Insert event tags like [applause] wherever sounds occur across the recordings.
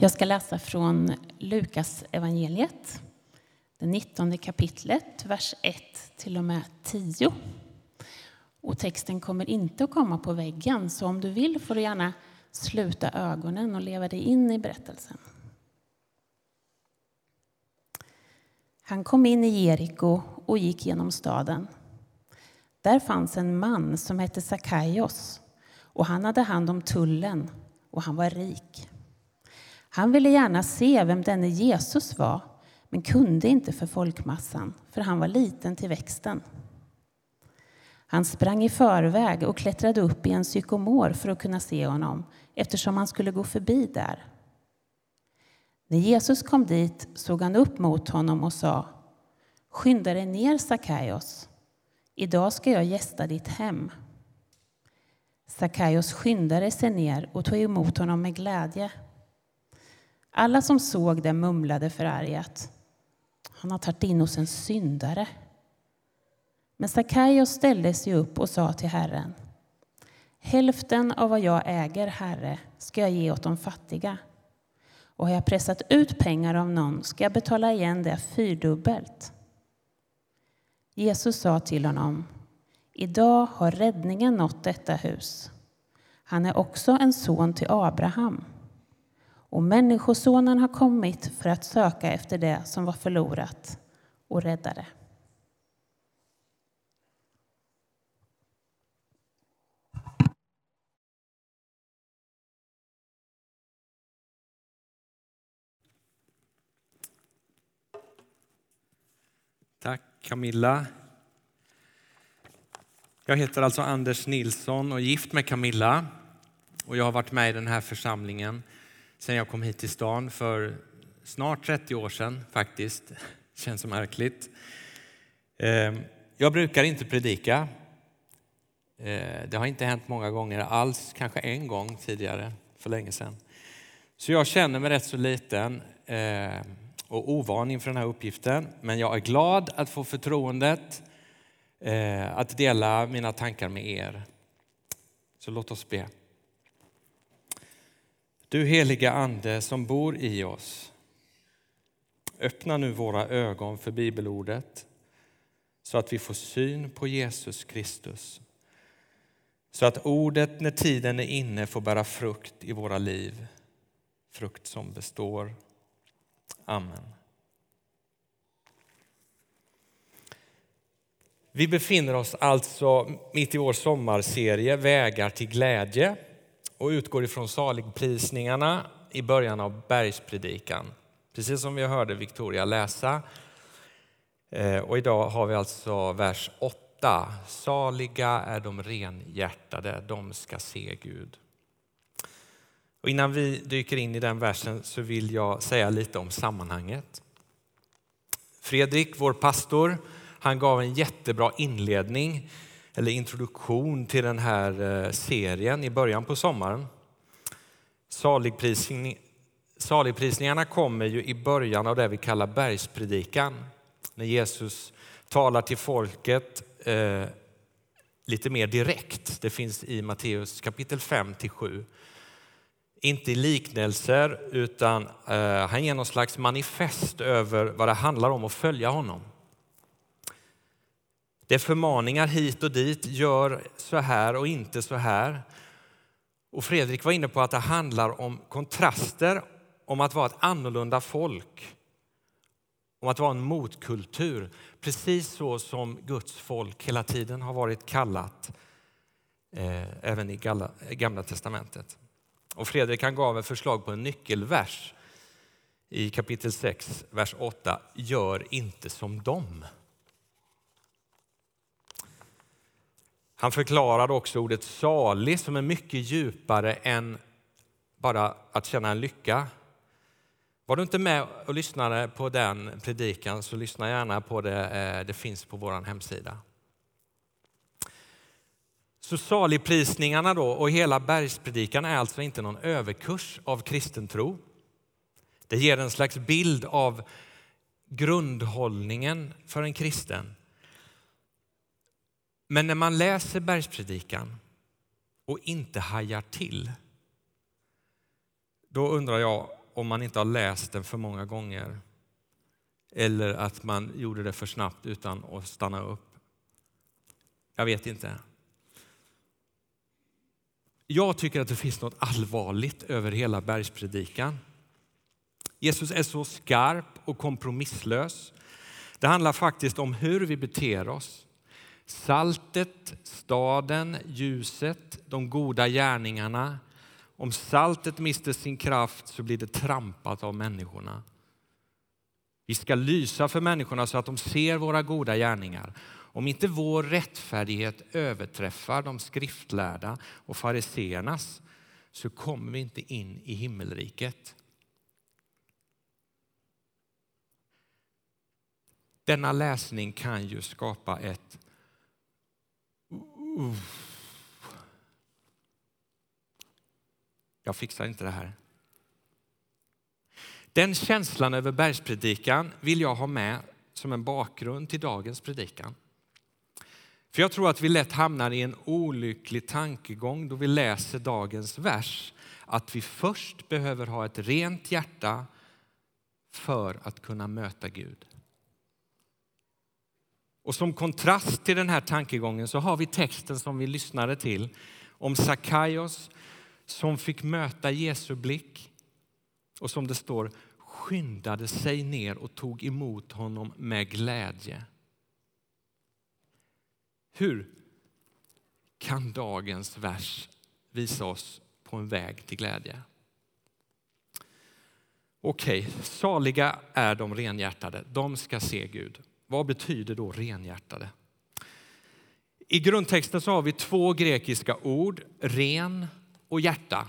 Jag ska läsa från Lukas evangeliet, det 19 kapitlet, vers 1 till och med 10. Och texten kommer inte att komma på väggen, så om du vill får du gärna sluta ögonen och leva dig in i berättelsen. Han kom in i Jeriko och gick genom staden. Där fanns en man som hette Sakaios och han hade hand om tullen och han var rik. Han ville gärna se vem denne Jesus var men kunde inte för folkmassan, för han var liten till växten. Han sprang i förväg och klättrade upp i en sykomor för att kunna se honom eftersom han skulle gå förbi där. När Jesus kom dit såg han upp mot honom och sa Skynda dig ner, Sakaios. Idag ska jag gästa ditt hem. Sakaios skyndade sig ner och tog emot honom med glädje. Alla som såg det mumlade förargat. Han har tagit in hos en syndare. Men Sakaios ställde sig upp och sa till Herren. Hälften av vad jag äger, Herre, ska jag ge åt de fattiga. Och har jag pressat ut pengar av någon ska jag betala igen det fyrdubbelt. Jesus sa till honom, idag har räddningen nått detta hus. Han är också en son till Abraham. Och Människosonen har kommit för att söka efter det som var förlorat och rädda det. Tack Camilla. Jag heter alltså Anders Nilsson och är gift med Camilla. Och jag har varit med i den här församlingen sen jag kom hit till stan för snart 30 år sedan faktiskt. [laughs] Känns så märkligt. Ehm, jag brukar inte predika. Eh, det har inte hänt många gånger alls, kanske en gång tidigare för länge sedan. Så jag känner mig rätt så liten eh, och ovan inför den här uppgiften. Men jag är glad att få förtroendet eh, att dela mina tankar med er. Så låt oss be. Du heliga Ande som bor i oss, öppna nu våra ögon för bibelordet så att vi får syn på Jesus Kristus. Så att ordet när tiden är inne får bära frukt i våra liv, frukt som består. Amen. Vi befinner oss alltså mitt i vår sommarserie Vägar till glädje och utgår ifrån saligprisningarna i början av bergspredikan. Precis som vi hörde Victoria läsa. Eh, och idag har vi alltså vers 8. Saliga är de renhjärtade, de ska se Gud. Och innan vi dyker in i den versen så vill jag säga lite om sammanhanget. Fredrik, vår pastor, han gav en jättebra inledning eller introduktion till den här eh, serien i början på sommaren. Saligprisning, saligprisningarna kommer ju i början av det vi kallar bergspredikan. När Jesus talar till folket eh, lite mer direkt. Det finns i Matteus kapitel 5 till 7. Inte i liknelser, utan eh, han ger någon slags manifest över vad det handlar om att följa honom. Det är förmaningar hit och dit, gör så här och inte så här. Och Fredrik var inne på att det handlar om kontraster, om att vara ett annorlunda folk, om att vara en motkultur. Precis så som Guds folk hela tiden har varit kallat, eh, även i Gamla, Gamla testamentet. Och Fredrik han gav ett förslag på en nyckelvers i kapitel 6, vers 8. Gör inte som dem. Han förklarade också ordet salig som är mycket djupare än bara att känna en lycka. Var du inte med och lyssnade på den predikan så lyssna gärna på det. Eh, det finns på vår hemsida. Så saligprisningarna då och hela bergspredikan är alltså inte någon överkurs av kristen tro. Det ger en slags bild av grundhållningen för en kristen. Men när man läser bergspredikan och inte hajar till, då undrar jag om man inte har läst den för många gånger eller att man gjorde det för snabbt utan att stanna upp. Jag vet inte. Jag tycker att det finns något allvarligt över hela bergspredikan. Jesus är så skarp och kompromisslös. Det handlar faktiskt om hur vi beter oss. Saltet, staden, ljuset, de goda gärningarna. Om saltet mister sin kraft så blir det trampat av människorna. Vi ska lysa för människorna så att de ser våra goda gärningar. Om inte vår rättfärdighet överträffar de skriftlärda och fariseernas så kommer vi inte in i himmelriket. Denna läsning kan ju skapa ett jag fixar inte det här. Den känslan över bergspredikan vill jag ha med som en bakgrund till dagens predikan. För jag tror att vi lätt hamnar i en olycklig tankegång då vi läser dagens vers. Att vi först behöver ha ett rent hjärta för att kunna möta Gud. Och som kontrast till den här tankegången så har vi texten som vi lyssnade till om Sakaios som fick möta Jesu blick och som det står skyndade sig ner och tog emot honom med glädje. Hur kan dagens vers visa oss på en väg till glädje? Okej, okay, saliga är de renhjärtade, de ska se Gud. Vad betyder då renhjärtade? I grundtexten så har vi två grekiska ord, ren och hjärta.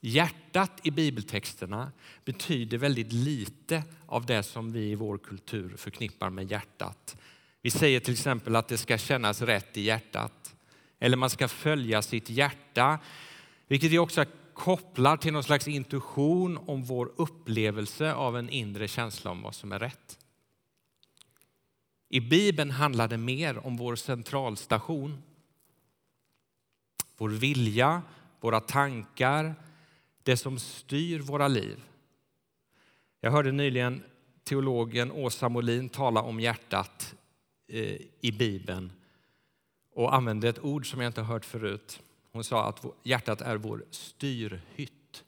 Hjärtat i bibeltexterna betyder väldigt lite av det som vi i vår kultur förknippar med hjärtat. Vi säger till exempel att det ska kännas rätt i hjärtat. Eller man ska följa sitt hjärta, vilket vi också kopplar till någon slags intuition om vår upplevelse av en inre känsla om vad som är rätt. I Bibeln handlar det mer om vår centralstation. Vår vilja, våra tankar, det som styr våra liv. Jag hörde nyligen teologen Åsa Molin tala om hjärtat eh, i Bibeln och använde ett ord som jag inte hört förut. Hon sa att hjärtat är vår styrhytt.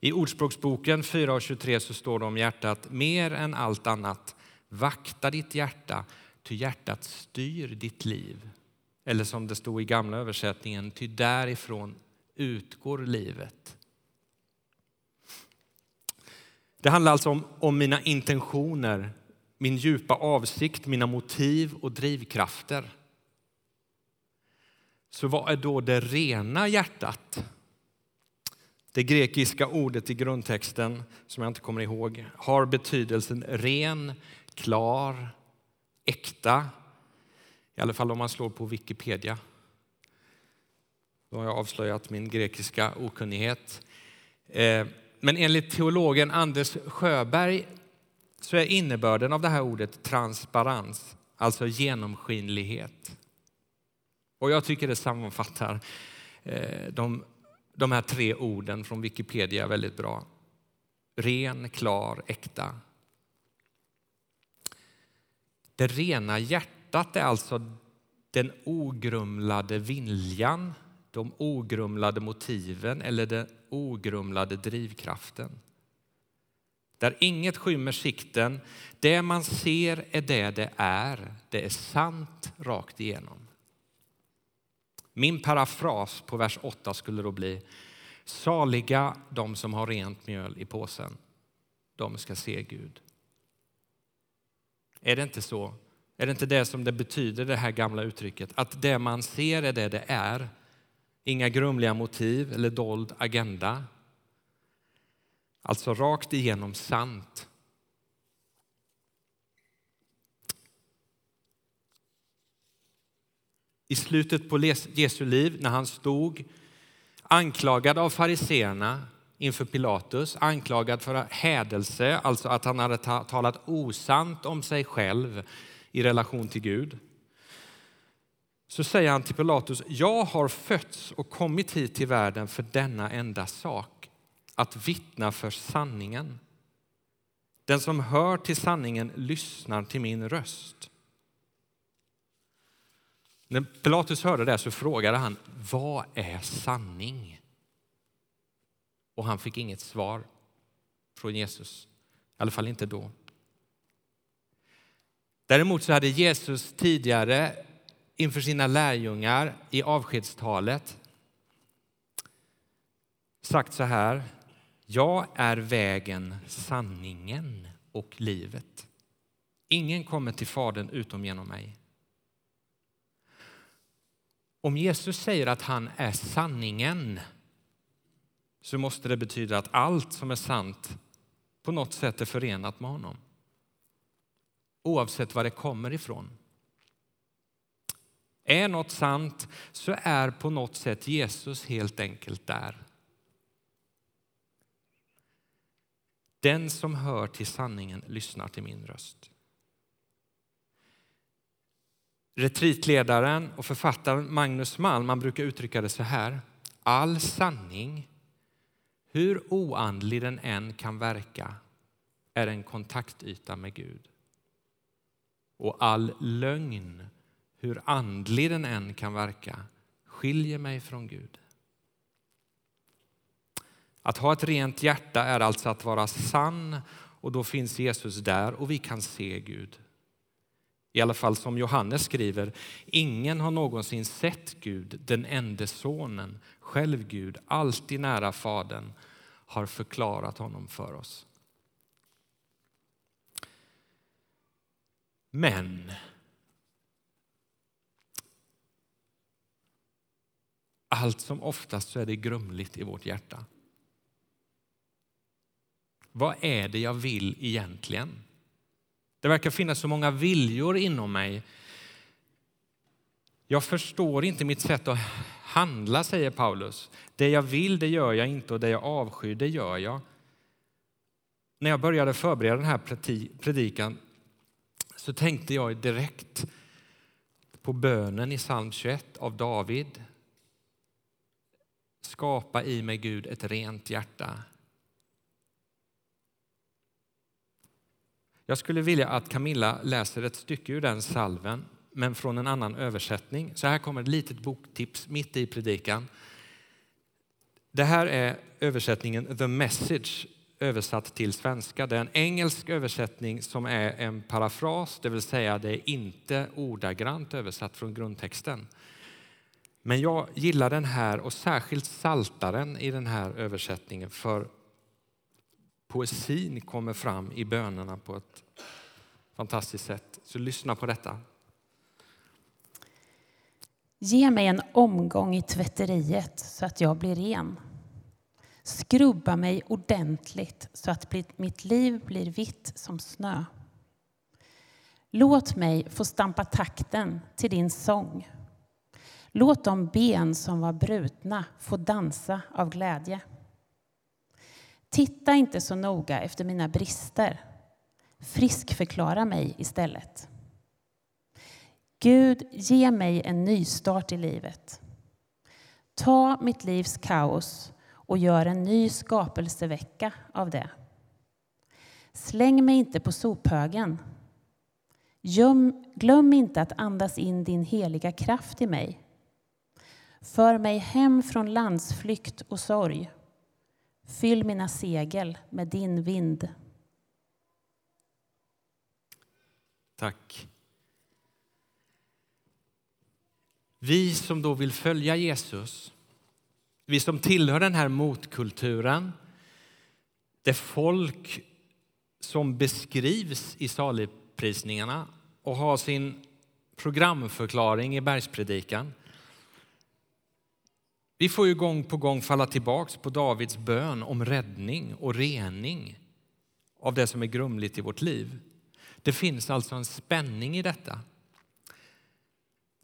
I Ordspråksboken 4.23 så står det om hjärtat mer än allt annat Vakta ditt hjärta, ty hjärtat styr ditt liv. Eller som det stod i gamla översättningen, ty därifrån utgår livet. Det handlar alltså om, om mina intentioner, min djupa avsikt, mina motiv och drivkrafter. Så vad är då det rena hjärtat? Det grekiska ordet i grundtexten, som jag inte kommer ihåg, har betydelsen ren, klar, äkta. I alla fall om man slår på Wikipedia. Då har jag avslöjat min grekiska okunnighet. Eh, men enligt teologen Anders Sjöberg så är innebörden av det här ordet transparens, alltså genomskinlighet. Och jag tycker det sammanfattar eh, de, de här tre orden från Wikipedia väldigt bra. Ren, klar, äkta. Det rena hjärtat är alltså den ogrumlade viljan, de ogrumlade motiven eller den ogrumlade drivkraften. Där inget skymmer sikten. Det man ser är det det är. Det är sant rakt igenom. Min parafras på vers 8 skulle då bli Saliga de som har rent mjöl i påsen. De ska se Gud. Är det inte så? Är det inte det som det betyder, det här gamla uttrycket? Att det man ser är det det är. Inga grumliga motiv eller dold agenda. Alltså rakt igenom sant. I slutet på Jesu liv, när han stod anklagad av fariseerna inför Pilatus, anklagad för hädelse, alltså att han hade talat osant om sig själv i relation till Gud. Så säger han till Pilatus, jag har fötts och kommit hit till världen för denna enda sak, att vittna för sanningen. Den som hör till sanningen lyssnar till min röst. När Pilatus hörde det så frågade han vad är sanning? Och han fick inget svar från Jesus, i alla fall inte då. Däremot så hade Jesus tidigare inför sina lärjungar i avskedstalet sagt så här. Jag är vägen, sanningen och livet. Ingen kommer till Fadern utom genom mig. Om Jesus säger att han är sanningen så måste det betyda att allt som är sant på något sätt är förenat med honom. Oavsett var det kommer ifrån. Är något sant så är på något sätt Jesus helt enkelt där. Den som hör till sanningen lyssnar till min röst. Retritledaren och författaren Magnus Malm man brukar uttrycka det så här. All sanning, hur oandlig den än kan verka, är en kontaktyta med Gud. Och all lögn, hur andlig den än kan verka, skiljer mig från Gud. Att ha ett rent hjärta är alltså att vara sann och då finns Jesus där och vi kan se Gud. I alla fall som Johannes skriver, ingen har någonsin sett Gud, den enda sonen, själv Gud, alltid nära Fadern, har förklarat honom för oss. Men allt som oftast så är det grumligt i vårt hjärta. Vad är det jag vill egentligen? Det verkar finnas så många viljor inom mig. Jag förstår inte mitt sätt att handla, säger Paulus. Det jag vill, det gör jag inte och det jag avskyr, det gör jag. När jag började förbereda den här predikan så tänkte jag direkt på bönen i psalm 21 av David. Skapa i mig, Gud, ett rent hjärta. Jag skulle vilja att Camilla läser ett stycke ur den salven, men från en annan översättning. Så här kommer ett litet boktips mitt i predikan. Det här är översättningen The Message översatt till svenska. Det är en engelsk översättning som är en parafras, det vill säga det är inte ordagrant översatt från grundtexten. Men jag gillar den här och särskilt saltaren i den här översättningen för poesin kommer fram i bönerna på ett fantastiskt sätt. Så lyssna på detta. Ge mig en omgång i tvätteriet så att jag blir ren. Skrubba mig ordentligt så att mitt liv blir vitt som snö. Låt mig få stampa takten till din sång. Låt de ben som var brutna få dansa av glädje. Titta inte så noga efter mina brister. Friskförklara mig istället. Gud, ge mig en nystart i livet. Ta mitt livs kaos och gör en ny skapelsevecka av det. Släng mig inte på sophögen. glöm inte att andas in din heliga kraft i mig. För mig hem från landsflykt och sorg. Fyll mina segel med din vind. Tack. Vi som då vill följa Jesus, vi som tillhör den här motkulturen, det folk som beskrivs i saligprisningarna och har sin programförklaring i bergspredikan. Vi får ju gång på gång falla tillbaks på Davids bön om räddning och rening av det som är grumligt i vårt liv. Det finns alltså en spänning i detta.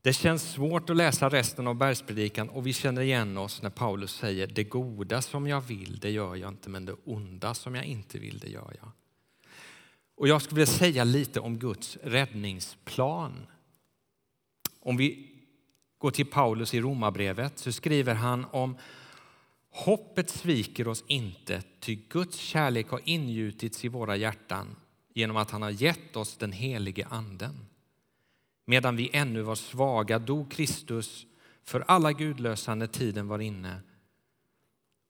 Det känns svårt att läsa resten av bergspredikan och vi känner igen oss när Paulus säger det goda som jag vill, det gör jag inte, men det onda som jag inte vill, det gör jag. Och jag skulle vilja säga lite om Guds räddningsplan. Om vi går till Paulus i Romarbrevet så skriver han om Hoppet sviker oss inte, ty Guds kärlek har ingjutits i våra hjärtan genom att han har gett oss den helige Anden. Medan vi ännu var svaga dog Kristus för alla gudlösa när tiden var inne.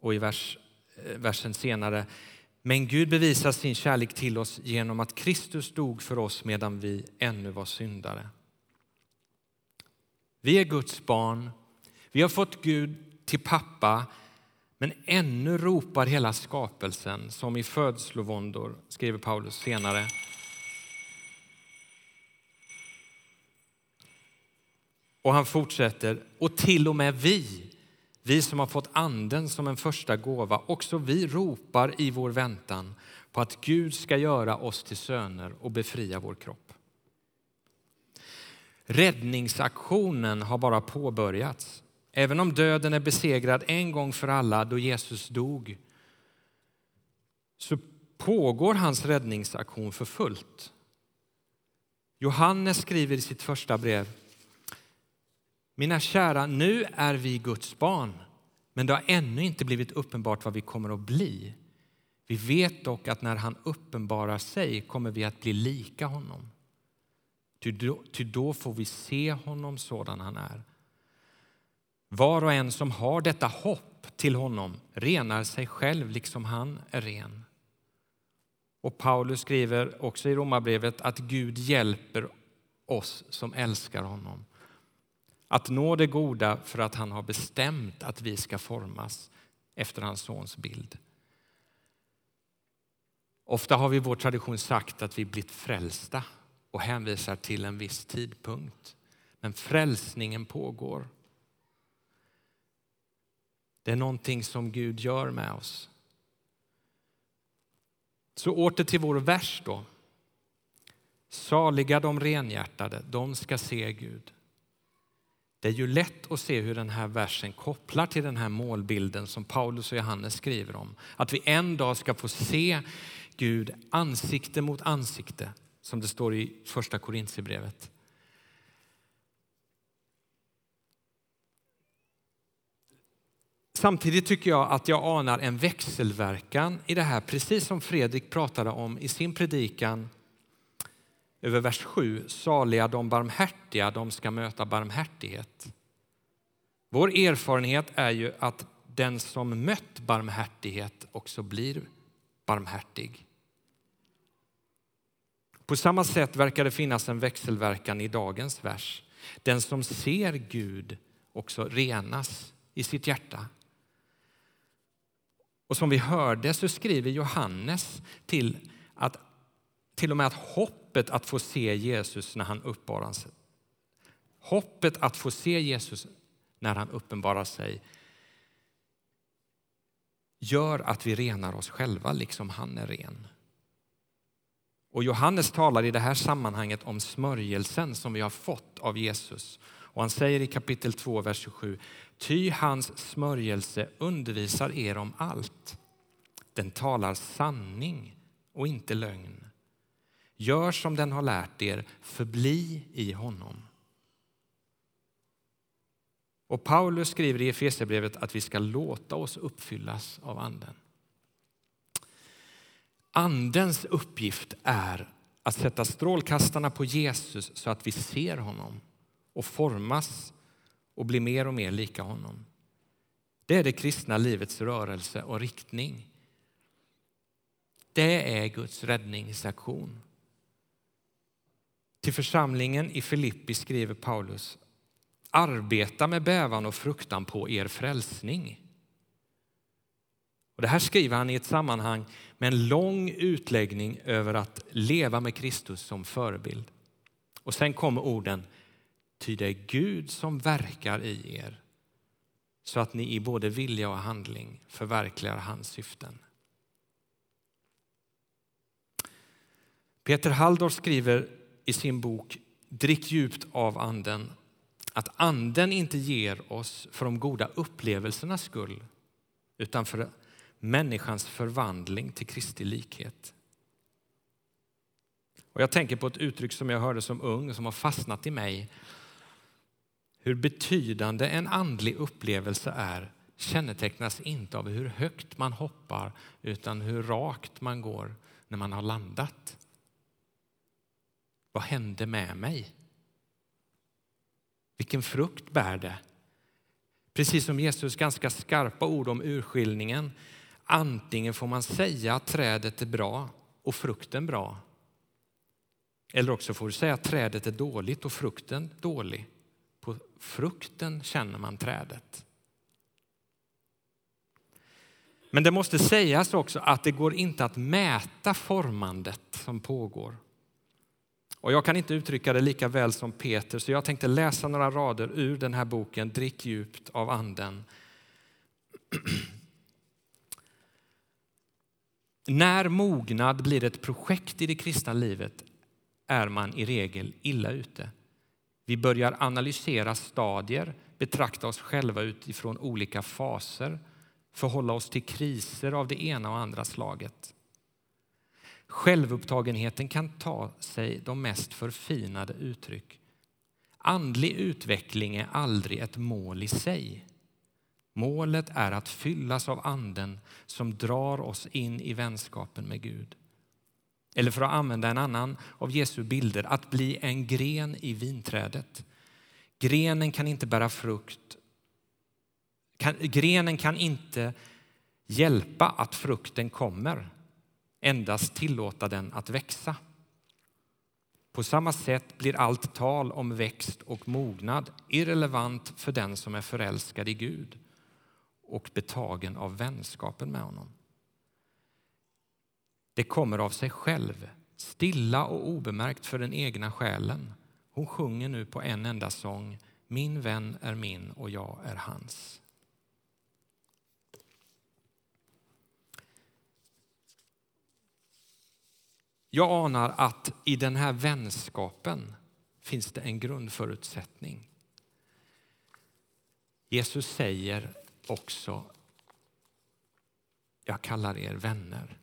Och i vers, eh, versen senare, men Gud bevisar sin kärlek till oss genom att Kristus dog för oss medan vi ännu var syndare. Vi är Guds barn. Vi har fått Gud till pappa men ännu ropar hela skapelsen som i födslovåndor, skriver Paulus senare. Och han fortsätter, och till och med vi, vi som har fått anden som en första gåva, också vi ropar i vår väntan på att Gud ska göra oss till söner och befria vår kropp. Räddningsaktionen har bara påbörjats. Även om döden är besegrad en gång för alla då Jesus dog så pågår hans räddningsaktion för fullt. Johannes skriver i sitt första brev Mina kära, nu är vi Guds barn, men det har ännu inte blivit uppenbart vad vi kommer att bli. Vi vet dock att när han uppenbarar sig kommer vi att bli lika honom. Ty då, ty då får vi se honom sådan han är. Var och en som har detta hopp till honom renar sig själv liksom han är ren. Och Paulus skriver också i Romarbrevet att Gud hjälper oss som älskar honom att nå det goda för att han har bestämt att vi ska formas efter hans sons bild. Ofta har vi i vår tradition sagt att vi blivit frälsta och hänvisar till en viss tidpunkt. Men frälsningen pågår. Det är någonting som Gud gör med oss. Så åter till vår vers då. Saliga de renhjärtade, de ska se Gud. Det är ju lätt att se hur den här versen kopplar till den här målbilden som Paulus och Johannes skriver om. Att vi en dag ska få se Gud ansikte mot ansikte, som det står i första Korintierbrevet. Samtidigt tycker jag att jag anar en växelverkan i det här, precis som Fredrik pratade om i sin predikan över vers 7. Saliga de barmhärtiga, de ska möta barmhärtighet. Vår erfarenhet är ju att den som mött barmhärtighet också blir barmhärtig. På samma sätt verkar det finnas en växelverkan i dagens vers. Den som ser Gud också renas i sitt hjärta. Och som vi hörde så skriver Johannes till, att, till och med att hoppet att få se Jesus när han uppenbarar sig Hoppet att få se Jesus när han uppenbarar sig gör att vi renar oss själva liksom han är ren. Och Johannes talar i det här sammanhanget om smörjelsen som vi har fått av Jesus. Och han säger i kapitel 2, vers 27. Ty hans smörjelse undervisar er om allt. Den talar sanning och inte lögn. Gör som den har lärt er, förbli i honom. Och Paulus skriver i Efesierbrevet att vi ska låta oss uppfyllas av Anden. Andens uppgift är att sätta strålkastarna på Jesus så att vi ser honom och formas och blir mer och mer lika honom. Det är det kristna livets rörelse och riktning. Det är Guds räddningsaktion. Till församlingen i Filippi skriver Paulus Arbeta med bävan och fruktan på er frälsning. Och det här skriver han i ett sammanhang med en lång utläggning över att leva med Kristus som förebild. Och sen kommer orden Ty det är Gud som verkar i er så att ni i både vilja och handling förverkligar hans syften. Peter Halldorf skriver i sin bok Drick djupt av anden att anden inte ger oss för de goda upplevelsernas skull utan för människans förvandling till Kristi likhet. Och jag tänker på ett uttryck som jag hörde som ung som har fastnat i mig hur betydande en andlig upplevelse är kännetecknas inte av hur högt man hoppar utan hur rakt man går när man har landat. Vad hände med mig? Vilken frukt bär det? Precis som Jesus ganska skarpa ord om urskiljningen. Antingen får man säga att trädet är bra och frukten bra. Eller också får du säga att trädet är dåligt och frukten dålig. På frukten känner man trädet. Men det måste sägas också att det går inte att mäta formandet som pågår. Och jag kan inte uttrycka det lika väl som Peter, så jag tänkte läsa några rader ur den här boken Drick djupt av anden. När mognad blir ett projekt i det kristna livet är man i regel illa ute. Vi börjar analysera stadier, betrakta oss själva utifrån olika faser, förhålla oss till kriser av det ena och andra slaget. Självupptagenheten kan ta sig de mest förfinade uttryck. Andlig utveckling är aldrig ett mål i sig. Målet är att fyllas av Anden som drar oss in i vänskapen med Gud. Eller för att använda en annan av Jesu bilder, att bli en gren i vinträdet. Grenen kan inte bära frukt. Kan, grenen kan inte hjälpa att frukten kommer endast tillåta den att växa. På samma sätt blir allt tal om växt och mognad irrelevant för den som är förälskad i Gud och betagen av vänskapen med honom. Det kommer av sig själv, stilla och obemärkt för den egna själen. Hon sjunger nu på en enda sång. Min vän är min och jag är hans. Jag anar att i den här vänskapen finns det en grundförutsättning. Jesus säger också, jag kallar er vänner.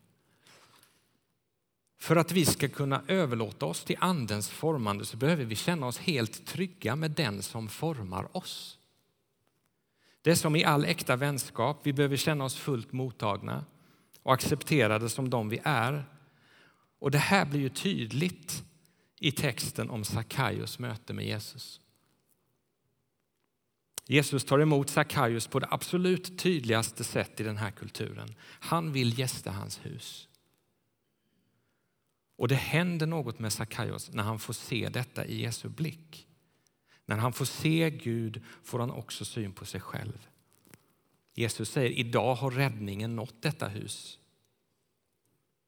För att vi ska kunna överlåta oss till Andens formande så behöver vi känna oss helt trygga med den som formar oss. Det är som i all äkta vänskap, vi behöver känna oss fullt mottagna och accepterade som de vi är och det här blir ju tydligt i texten om Sackaios möte med Jesus. Jesus tar emot Sackaios på det absolut tydligaste sätt i den här kulturen. Han vill gästa hans hus. Och det händer något med Sackaios när han får se detta i Jesu blick. När han får se Gud får han också syn på sig själv. Jesus säger idag har räddningen nått detta hus.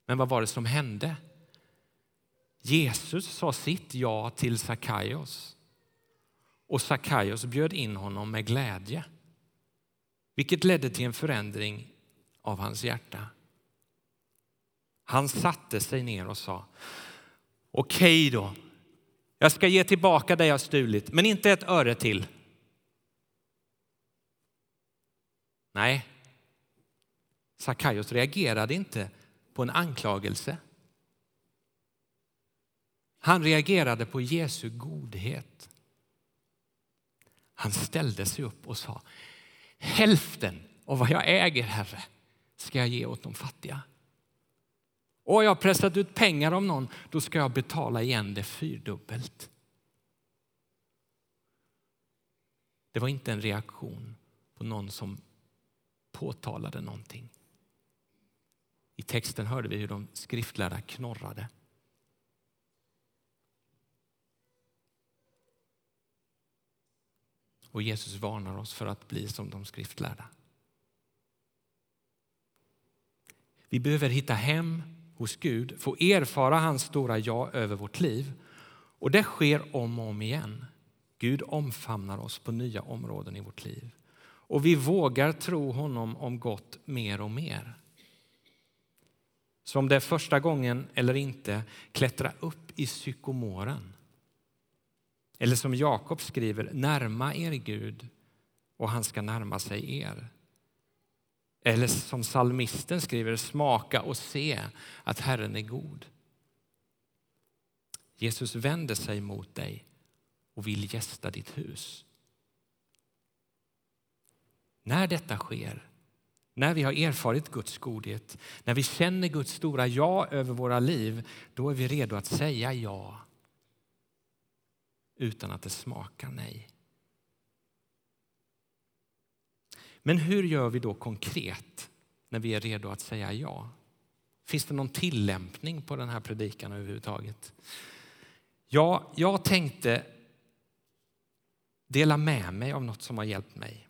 Men vad var det som hände? Jesus sa sitt ja till Sackaios och Sackaios bjöd in honom med glädje vilket ledde till en förändring av hans hjärta. Han satte sig ner och sa okej då, jag ska ge tillbaka det jag stulit, men inte ett öre till. Nej, Sackaios reagerade inte på en anklagelse. Han reagerade på Jesu godhet. Han ställde sig upp och sa hälften av vad jag äger, Herre, ska jag ge åt de fattiga. Och har jag pressat ut pengar om någon, då ska jag betala igen det fyrdubbelt. Det var inte en reaktion på någon som påtalade någonting. I texten hörde vi hur de skriftlärda knorrade. Och Jesus varnar oss för att bli som de skriftlärda. Vi behöver hitta hem hos Gud, få erfara hans stora ja över vårt liv. Och det sker om och om igen. Gud omfamnar oss på nya områden i vårt liv. Och vi vågar tro honom om gott mer och mer. Så om det är första gången eller inte, klättra upp i psykomoren. Eller som Jakob skriver, närma er Gud och han ska närma sig er. Eller som salmisten skriver, smaka och se att Herren är god. Jesus vänder sig mot dig och vill gästa ditt hus. När detta sker, när vi har erfarit Guds godhet, när vi känner Guds stora ja över våra liv, då är vi redo att säga ja utan att det smakar nej. Men hur gör vi då konkret när vi är redo att säga ja? Finns det någon tillämpning på den här predikan överhuvudtaget? Ja, jag tänkte dela med mig av något som har hjälpt mig.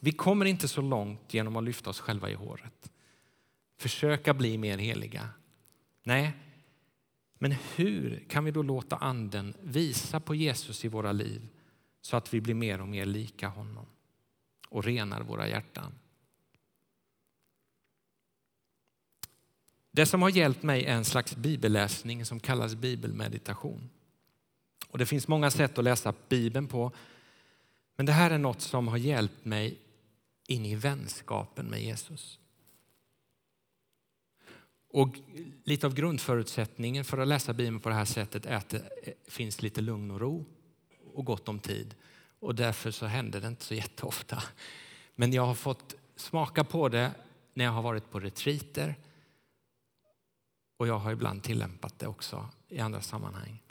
Vi kommer inte så långt genom att lyfta oss själva i håret. Försöka bli mer heliga. Nej, men hur kan vi då låta Anden visa på Jesus i våra liv så att vi blir mer och mer lika honom och renar våra hjärtan? Det som har hjälpt mig är en slags bibelläsning som kallas bibelmeditation. Och det finns många sätt att läsa Bibeln på. Men det här är något som har hjälpt mig in i vänskapen med Jesus. Och lite av grundförutsättningen för att läsa Bibeln på det här sättet är att det eh, finns lite lugn och ro och gott om tid. Och därför så händer det inte så jätteofta. Men jag har fått smaka på det när jag har varit på retreater. Och jag har ibland tillämpat det också i andra sammanhang.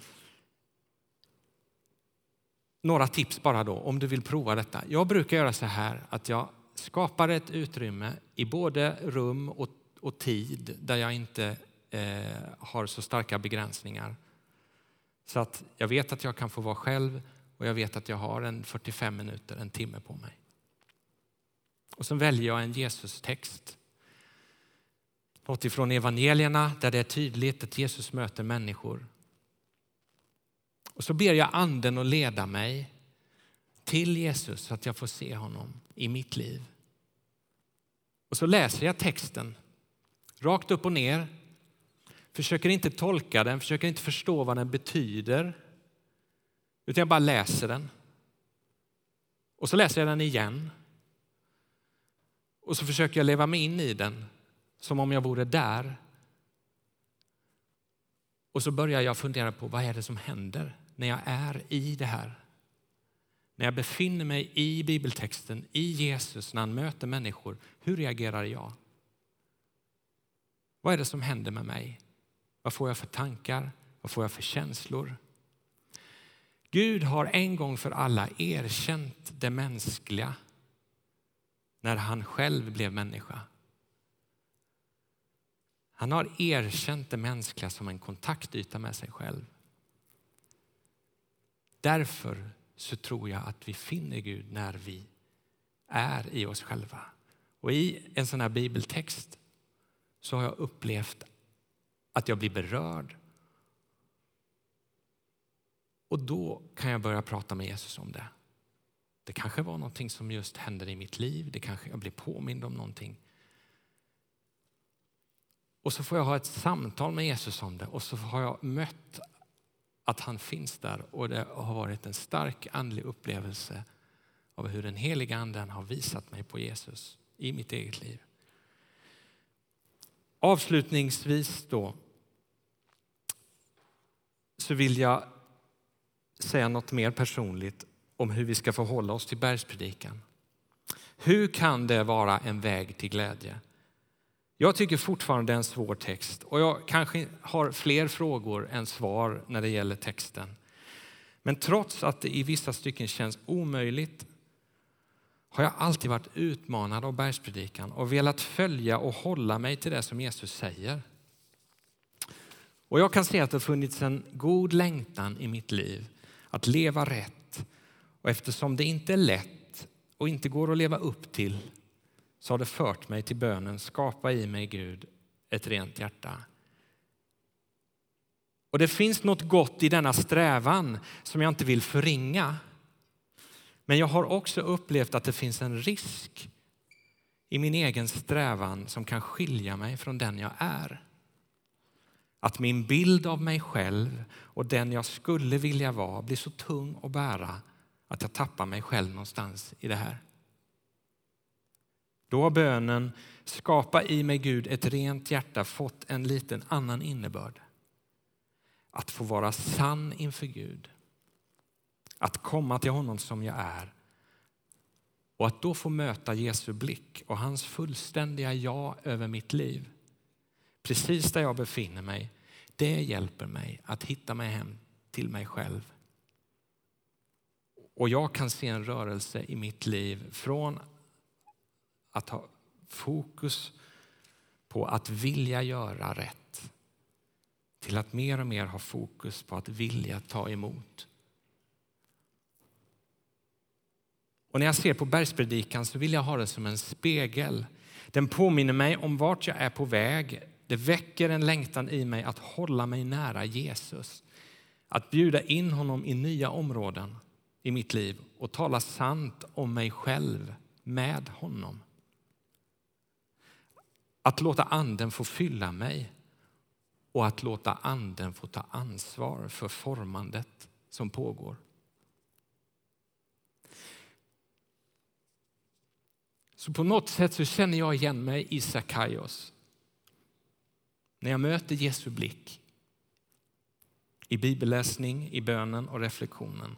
Några tips bara då, om du vill prova detta. Jag brukar göra så här att jag skapar ett utrymme i både rum och, och tid där jag inte eh, har så starka begränsningar. Så att jag vet att jag kan få vara själv och jag vet att jag har en 45 minuter, en timme på mig. Och så väljer jag en Jesus-text. Något ifrån evangelierna där det är tydligt att Jesus möter människor och så ber jag anden att leda mig till Jesus så att jag får se honom i mitt liv. Och så läser jag texten rakt upp och ner. Försöker inte tolka den, försöker inte förstå vad den betyder. Utan jag bara läser den. Och så läser jag den igen. Och så försöker jag leva mig in i den som om jag vore där. Och så börjar jag fundera på vad är det som händer när jag är i det här. När jag befinner mig i bibeltexten, i Jesus, när han möter människor, hur reagerar jag? Vad är det som händer med mig? Vad får jag för tankar? Vad får jag för känslor? Gud har en gång för alla erkänt det mänskliga när han själv blev människa. Han har erkänt det mänskliga som en kontaktyta med sig själv. Därför så tror jag att vi finner Gud när vi är i oss själva. Och i en sån här bibeltext så har jag upplevt att jag blir berörd. Och då kan jag börja prata med Jesus om det. Det kanske var någonting som just händer i mitt liv. Det kanske jag blir påmind om någonting. Och så får jag ha ett samtal med Jesus om det och så har jag mött att han finns där och det har varit en stark andlig upplevelse av hur den heliga anden har visat mig på Jesus i mitt eget liv. Avslutningsvis då så vill jag säga något mer personligt om hur vi ska förhålla oss till bergspredikan. Hur kan det vara en väg till glädje? Jag tycker fortfarande det är en svår text och jag kanske har fler frågor än svar när det gäller texten. Men trots att det i vissa stycken känns omöjligt har jag alltid varit utmanad av bergspredikan och velat följa och hålla mig till det som Jesus säger. Och jag kan se att det har funnits en god längtan i mitt liv att leva rätt. Och eftersom det inte är lätt och inte går att leva upp till så har det fört mig till bönen skapa i mig Gud ett rent hjärta. Och det finns något gott i denna strävan som jag inte vill förringa. Men jag har också upplevt att det finns en risk i min egen strävan som kan skilja mig från den jag är. Att min bild av mig själv och den jag skulle vilja vara blir så tung att bära att jag tappar mig själv någonstans i det här. Då har bönen skapa i mig Gud ett rent hjärta fått en liten annan innebörd. Att få vara sann inför Gud. Att komma till honom som jag är. Och att då få möta Jesu blick och hans fullständiga ja över mitt liv, precis där jag befinner mig, det hjälper mig att hitta mig hem till mig själv. Och jag kan se en rörelse i mitt liv från att ha fokus på att vilja göra rätt till att mer och mer ha fokus på att vilja ta emot. Och när jag ser på bergspredikan så vill jag ha det som en spegel. Den påminner mig om vart jag är på väg. Det väcker en längtan i mig att hålla mig nära Jesus. Att bjuda in honom i nya områden i mitt liv och tala sant om mig själv med honom. Att låta anden få fylla mig och att låta anden få ta ansvar för formandet som pågår. Så på något sätt så känner jag igen mig i Sakaios. När jag möter Jesu blick i bibelläsning, i bönen och reflektionen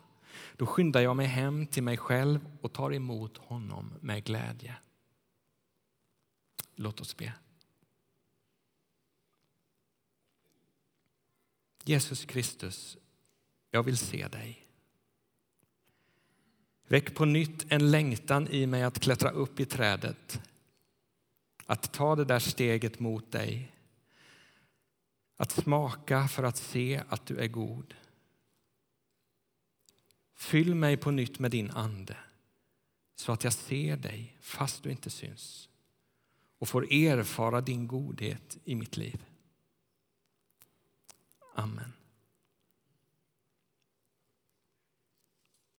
då skyndar jag mig hem till mig själv och tar emot honom med glädje. Låt oss be. Jesus Kristus, jag vill se dig. Väck på nytt en längtan i mig att klättra upp i trädet. Att ta det där steget mot dig. Att smaka för att se att du är god. Fyll mig på nytt med din ande så att jag ser dig fast du inte syns och får erfara din godhet i mitt liv. Amen.